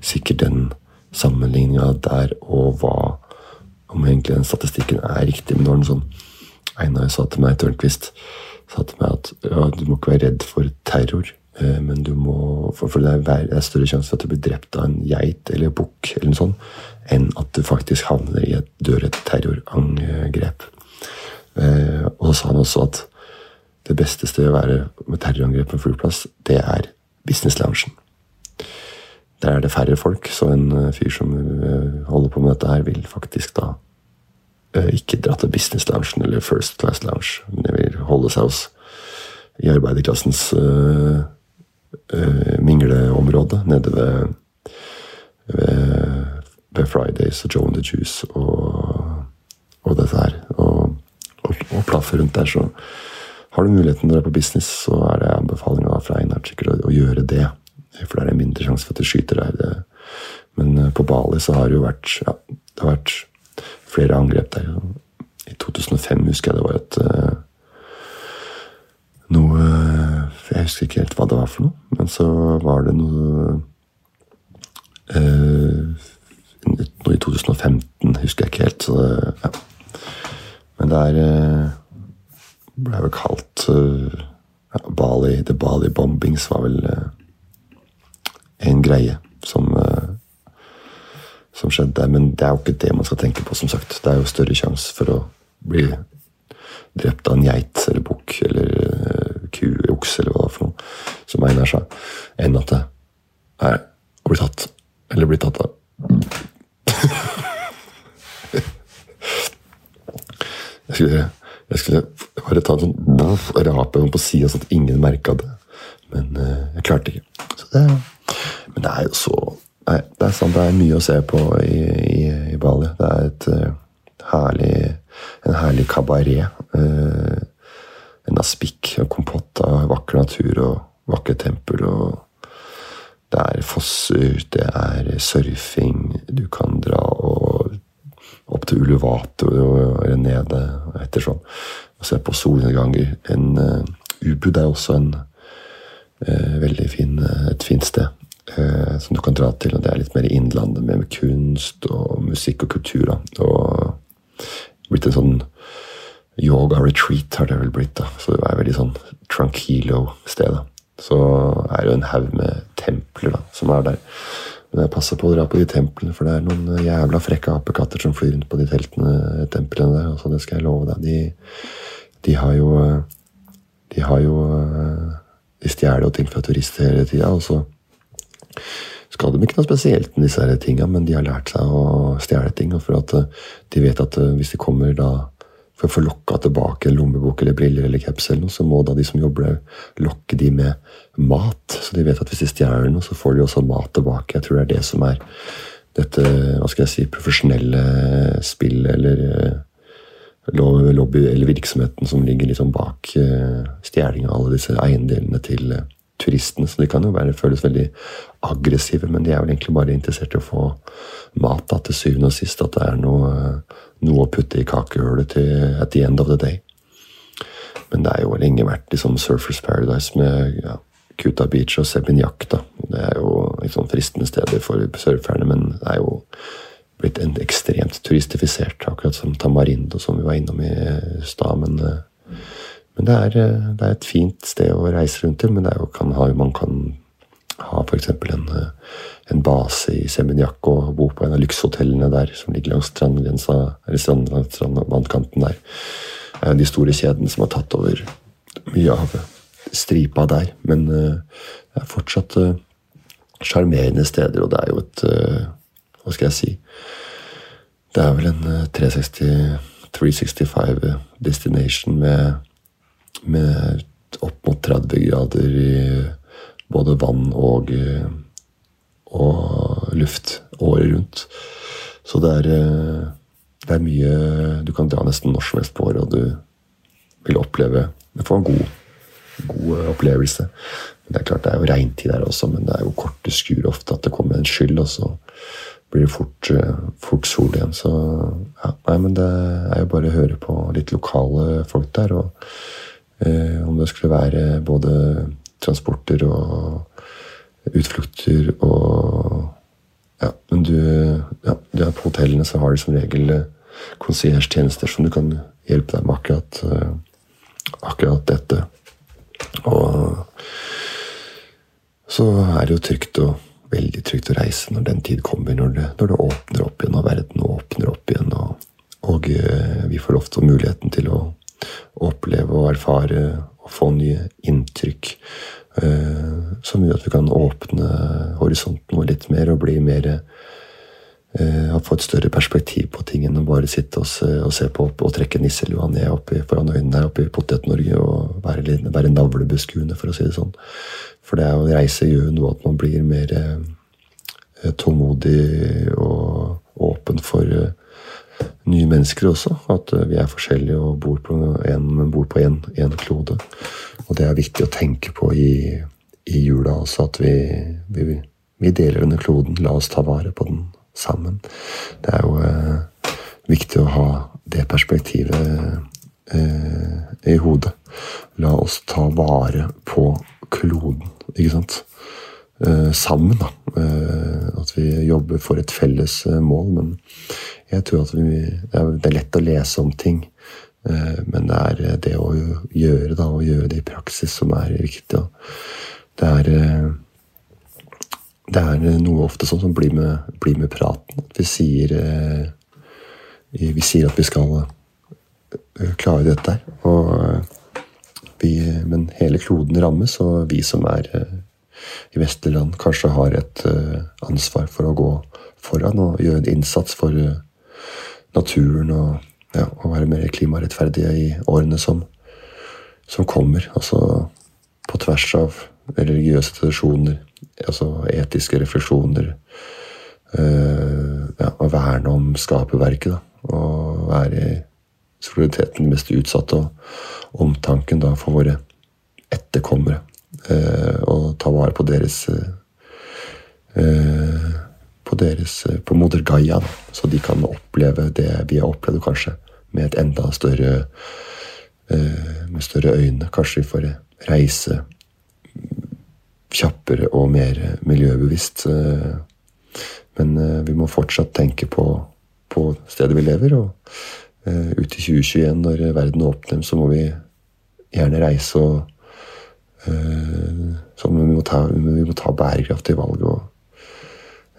sikkert den sammenligninga der og hva Om egentlig den statistikken er riktig, men det var sånn Einar sa til meg, Tørnquist, sa til meg at ja, du må ikke være redd for terror, men du må For, for det, er, det er større sjanse for at du blir drept av en geit eller bukk eller noe sånt, enn at du faktisk havner i et dør et terrorangrep. Eh, og så sa han også at det beste stedet å være med terrorangrep på en flyplass, det er business loungen. Der er det færre folk, så en eh, fyr som eh, holder på med dette her, vil faktisk da eh, ikke dra til business loungen eller first class lounge, men det vil holde seg hos i arbeiderklassens eh, eh, nede ved, ved, ved Fridays og Joe and the Juice og, og dette her. Og, og, og plaffe rundt der, så har du muligheten når du er på business, så er det anbefalinga fra Einar sikkert å, å gjøre det. For da er det mindre sjanse for at du skyter deg. Men eh, på Bali så har det jo vært ja, det har vært flere angrep der. I 2005 husker jeg det var et eh, noe Jeg husker ikke helt hva det var for noe, men så var det noe eh, Noe i 2015, husker jeg ikke helt. Så det, ja. Men det er eh, ble vel kalt eh, bombings var vel eh, en greie som eh, som skjedde der. Men det er jo ikke det man skal tenke på, som sagt. Det er jo større sjanse for å bli drept av en geit eller bukk eller uh, eller okse eller hva det er for noe, som egner sa, enn at det er å bli tatt. Eller bli tatt av. jeg, skulle, jeg skulle bare ta en sånn rape på sida sånn at ingen merka det. Men uh, jeg klarte ikke. Det, men det er jo så Nei, det er sant. Det er mye å se på i, i, i Bali. Det er et uh, herlig, en herlig kabaret. Uh, en aspikk og kompott av vakker natur og vakre tempel. og Det er fosser, det er surfing. Du kan dra og opp til Uluvato eller nede sånn. Og se på solnedganger. En uh, Ubud er også en veldig fin, et fint sted eh, som du kan dra til. og Det er litt mer i innlandet, med kunst og musikk og kultur. Da. Og blitt en sånn yoga retreat har det vel blitt. da. Så det er veldig sånn tranquilo-sted. Så er det jo en haug med templer da, som er der. Men jeg passer på å dra på de templene, for det er noen jævla frekke apekatter som flyr rundt på de teltene, templene der. Altså, det skal jeg love deg. De, de har jo De har jo De stjeler jo ting fra turister hele tida. Og så skal de ikke noe spesielt med disse tinga, men de har lært seg å stjele ting. for at eh, De vet at eh, hvis de kommer da for å få lokka tilbake en lommebok eller briller eller caps, eller så må da de som jobber lokke de med mat. Så de vet at hvis de stjeler noe, så får de også mat tilbake. Jeg tror det er det som er dette hva skal jeg si, profesjonelle spillet eller eh, lobby eller virksomheten som ligger liksom bak stjeling av alle disse eiendelene til turistene. Så de kan jo være, føles veldig aggressive, men de er vel egentlig bare interessert i å få mat da, til syvende og sist. At det er noe, noe å putte i kakehullet til at the end of the day. Men det er jo lenge vært liksom Surfers Paradise med ja, Kuta Beach og Sebinjak. Det er jo liksom fristende steder for surferne, men det er jo blitt en ekstremt turistifisert, akkurat som Tamarindo, som vi var innom i stad. Men uh, men det er, eh, det er, et fint sted å reise rundt til. Men jo, kan man kan ha f.eks. En, eh, en base i Seminyak og bo på en av lykshotellene der som ligger langs strandgrensa, eller strand, strandvannkanten der. De store kjedene som har tatt over mye av stripa der. Men eh, det er fortsatt sjarmerende steder, og det er jo et Hva skal jeg si? Det er vel en 360, 365 destination med med opp mot 30 grader i både vann og, og luft året rundt. Så det er, det er, mye Du kan dra nesten når som helst på året, og du vil oppleve Du får en god, god opplevelse. Men Det er klart det er jo regntid der også, men det er jo korte skur ofte at det kommer en skyld, og så blir det fort, fort sol igjen. Så ja, nei, men det er jo bare å høre på litt lokale folk der. og Eh, om det skulle være både transporter og utflukter og Ja, men du, ja, du er på hotellene, så har de som regel eh, konsiertjenester som du kan hjelpe deg med akkurat, eh, akkurat dette. Og så er det jo trygt og veldig trygt å reise når den tid kommer, når det, når det åpner opp igjen, og verden åpner opp igjen. Og, og vi får ofte muligheten til å oppleve og erfare og få nye inntrykk. Uh, som gjør at vi kan åpne horisonten vår litt mer og bli mer uh, Få et større perspektiv på ting enn å bare sitte og og se på og trekke nisselua ned oppi, foran øynene her oppe i Potet-Norge og være, være navlebeskuende, for å si det sånn. For det er å reise gjør noe at man blir mer uh, tålmodig og åpen for nye mennesker også. At eh, vi er forskjellige og bor på en, bor på én klode. Og det er viktig å tenke på i, i jula også, at vi, vi, vi, deler denne kloden. La oss ta vare på den sammen. Det er jo eh, viktig å ha det perspektivet eh, i hodet. La oss ta vare på kloden, ikke sant? Eh, sammen, da. Eh, at vi jobber for et felles eh, mål. Men jeg tror at vi, det er lett å lese om ting, men det er det å gjøre, da, å gjøre det i praksis som er viktig. det er Det er noe ofte sånn som blir med, blir med praten. At vi sier Vi sier at vi skal klare dette her. Men hele kloden rammes, og vi som er i vestlige land, kanskje har et ansvar for å gå foran og gjøre en innsats for naturen og, ja, og være mer klimarettferdige i årene som, som kommer. Altså på tvers av religiøse tradisjoner, altså etiske refleksjoner. Uh, ja, å verne om skaperverket. Og være i solidariteten mest utsatte, og omtanken da for våre etterkommere. Uh, og ta vare på deres uh, på deres på moder Gaia, da, så de kan oppleve det vi har opplevd, kanskje med et enda større med større øyne. Kanskje vi får reise kjappere og mer miljøbevisst. Eh, men eh, vi må fortsatt tenke på, på stedet vi lever. Og ut i 2021, når verden åpner, så må vi gjerne reise og uh, vi må, ta, vi må ta bærekraftige valg. og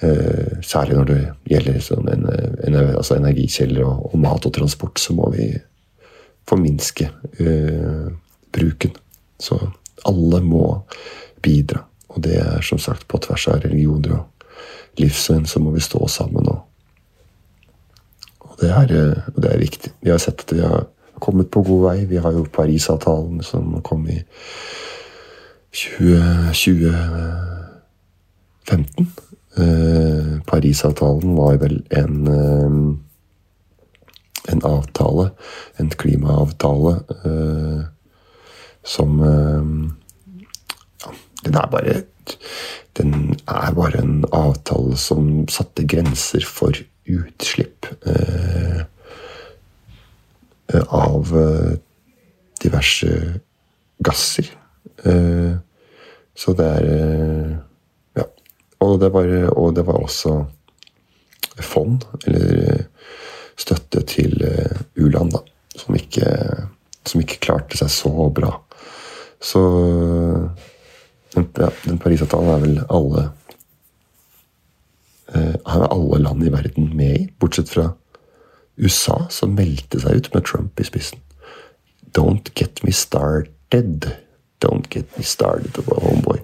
uh, Særlig når det gjelder sånn en, en, altså energikjeller og, og, mat og transport, så må vi forminske bruken. Så alle må bidra. Og det er som sagt på tvers av religioner og livssyn, så må vi stå sammen. Og, og det, er, det er viktig. Vi har sett at vi har kommet på god vei. Vi har jo Parisavtalen som kom i 20, 2015. Eh, Parisavtalen var vel en eh, en avtale, en klimaavtale, eh, som ja, den er bare den er bare en avtale som satte grenser for utslipp av diverse gasser. Eh, så det er eh, Ja. Og det, var, og det var også fond, eller eh, støtte til u-land, da, som ikke, som ikke klarte seg så bra. Så ja, den Parisavtalen er vel alle er alle land i verden med i, bortsett fra USA, som meldte seg ut med Trump i spissen. Don't get me started. Don't get me started, homeboy.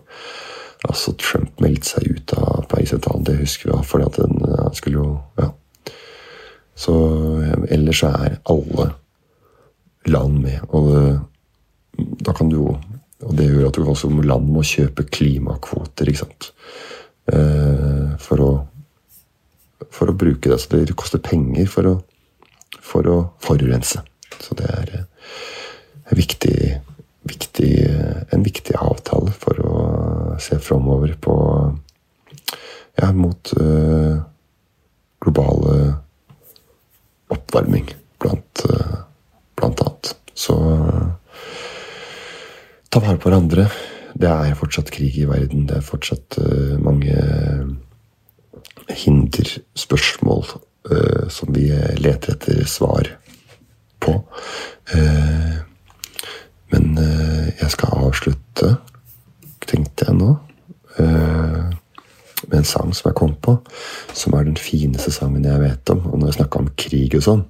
Altså, Trump meldte seg ut av Parisavtalen, det husker vi, fordi at den ja, skulle jo Ja. Så ellers er alle land med, og det, da kan du jo og det gjør at du også land må kjøpe klimakvoter ikke sant? Eh, for, å, for å bruke det. Så det koster penger for å, for å forurense. Så det er eh, viktig, viktig, en viktig avtale for å se framover på Ja, mot uh, globale oppvarming, blant, uh, blant annet. Så ta vare på hverandre. Det er fortsatt krig i verden. Det er fortsatt uh, mange hinderspørsmål uh, som vi leter etter svar på. Uh, men jeg skal avslutte, tenkte jeg nå, med en sang som jeg kom på, som er den fineste sangen jeg vet om. Og når jeg snakka om krig og sånn,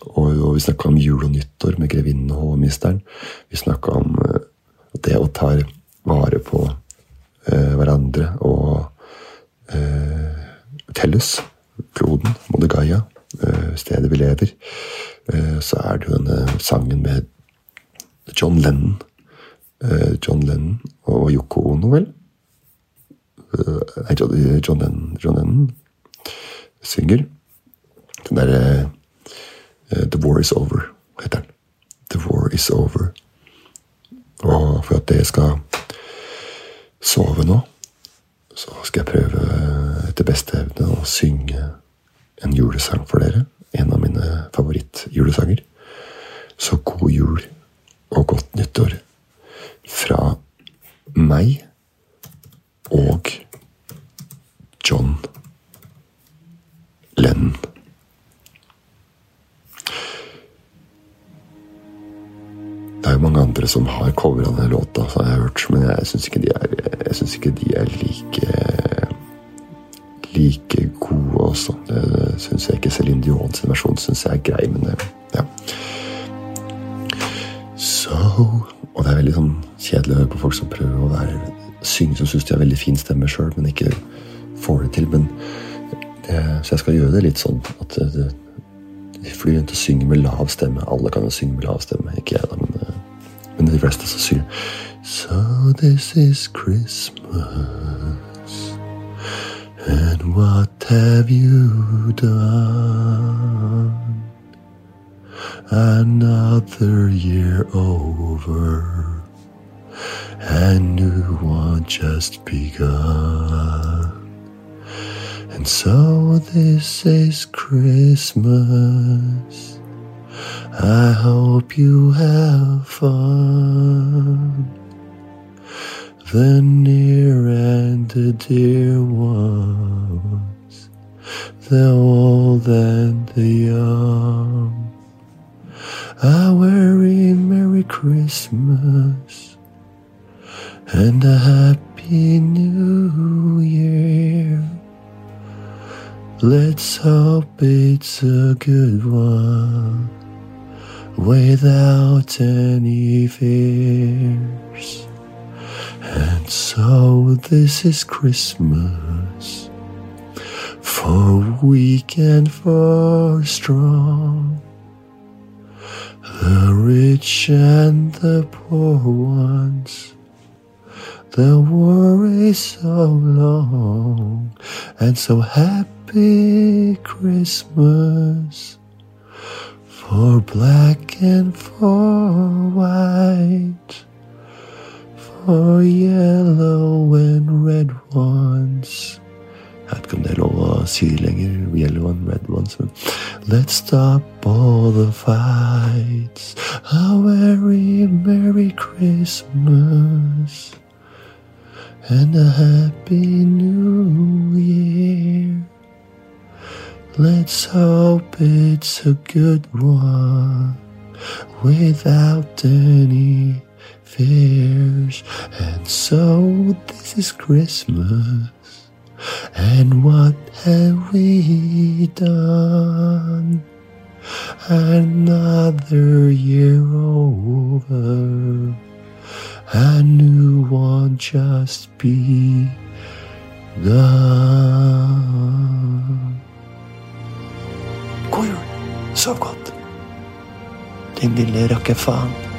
og, vi snakka om jul og nyttår med grevinnen og hovmesteren. Vi snakka om det å ta vare på eh, hverandre og eh, Tellus, kloden, Modigaya, eh, stedet vi lever, eh, så er det jo denne sangen med John Lennon. Eh, John Lennon og Yoko Ono, vel? Eh, nei, John Lennon, John Lennon synger. Den derre The War Is Over, heter den. The War Is Over. Og for at jeg skal sove nå, så skal jeg prøve etter beste evne å synge en julesang for dere. En av mine favorittjulesanger. Så god jul og godt nyttår fra meg og John Lennon. Det er jo mange andre som har covra den låta, har jeg hørt, men jeg syns ikke, ikke de er like like gode også. Det syns jeg ikke. Céline Dion sin versjon syns jeg er grei, men ja. Så Og det er veldig sånn kjedelig å høre på folk som prøver å være synge som syns de har veldig fin stemme sjøl, men ikke får det til. Men det, så jeg skal gjøre det litt sånn at det, de flyr rundt og synger med lav stemme. Alle kan jo synge med lav stemme. Ikke jeg, da, men, eh, men de fleste som synger So this is Christmas, and what have you done? Another year over, and new one just begun. And so this is Christmas. I hope you have fun. The near and the dear ones, the old and the young. A very Merry Christmas and a Happy New Year. Let's hope it's a good one without any fears. And so this is Christmas for weak and for strong, the rich and the poor ones. The is so long and so happy Christmas for black and for white, for yellow and red ones. Jeg vet ikke om det er lov å si lenger, yellow and red ones, men let's stop all the fights. A very Merry Christmas and a Happy New Year. Let's hope it's a good one without any fears. And so this is Christmas. And what have we done? Another year over. A new one just begun. God jul! Sov godt. Din lille rakkefaen.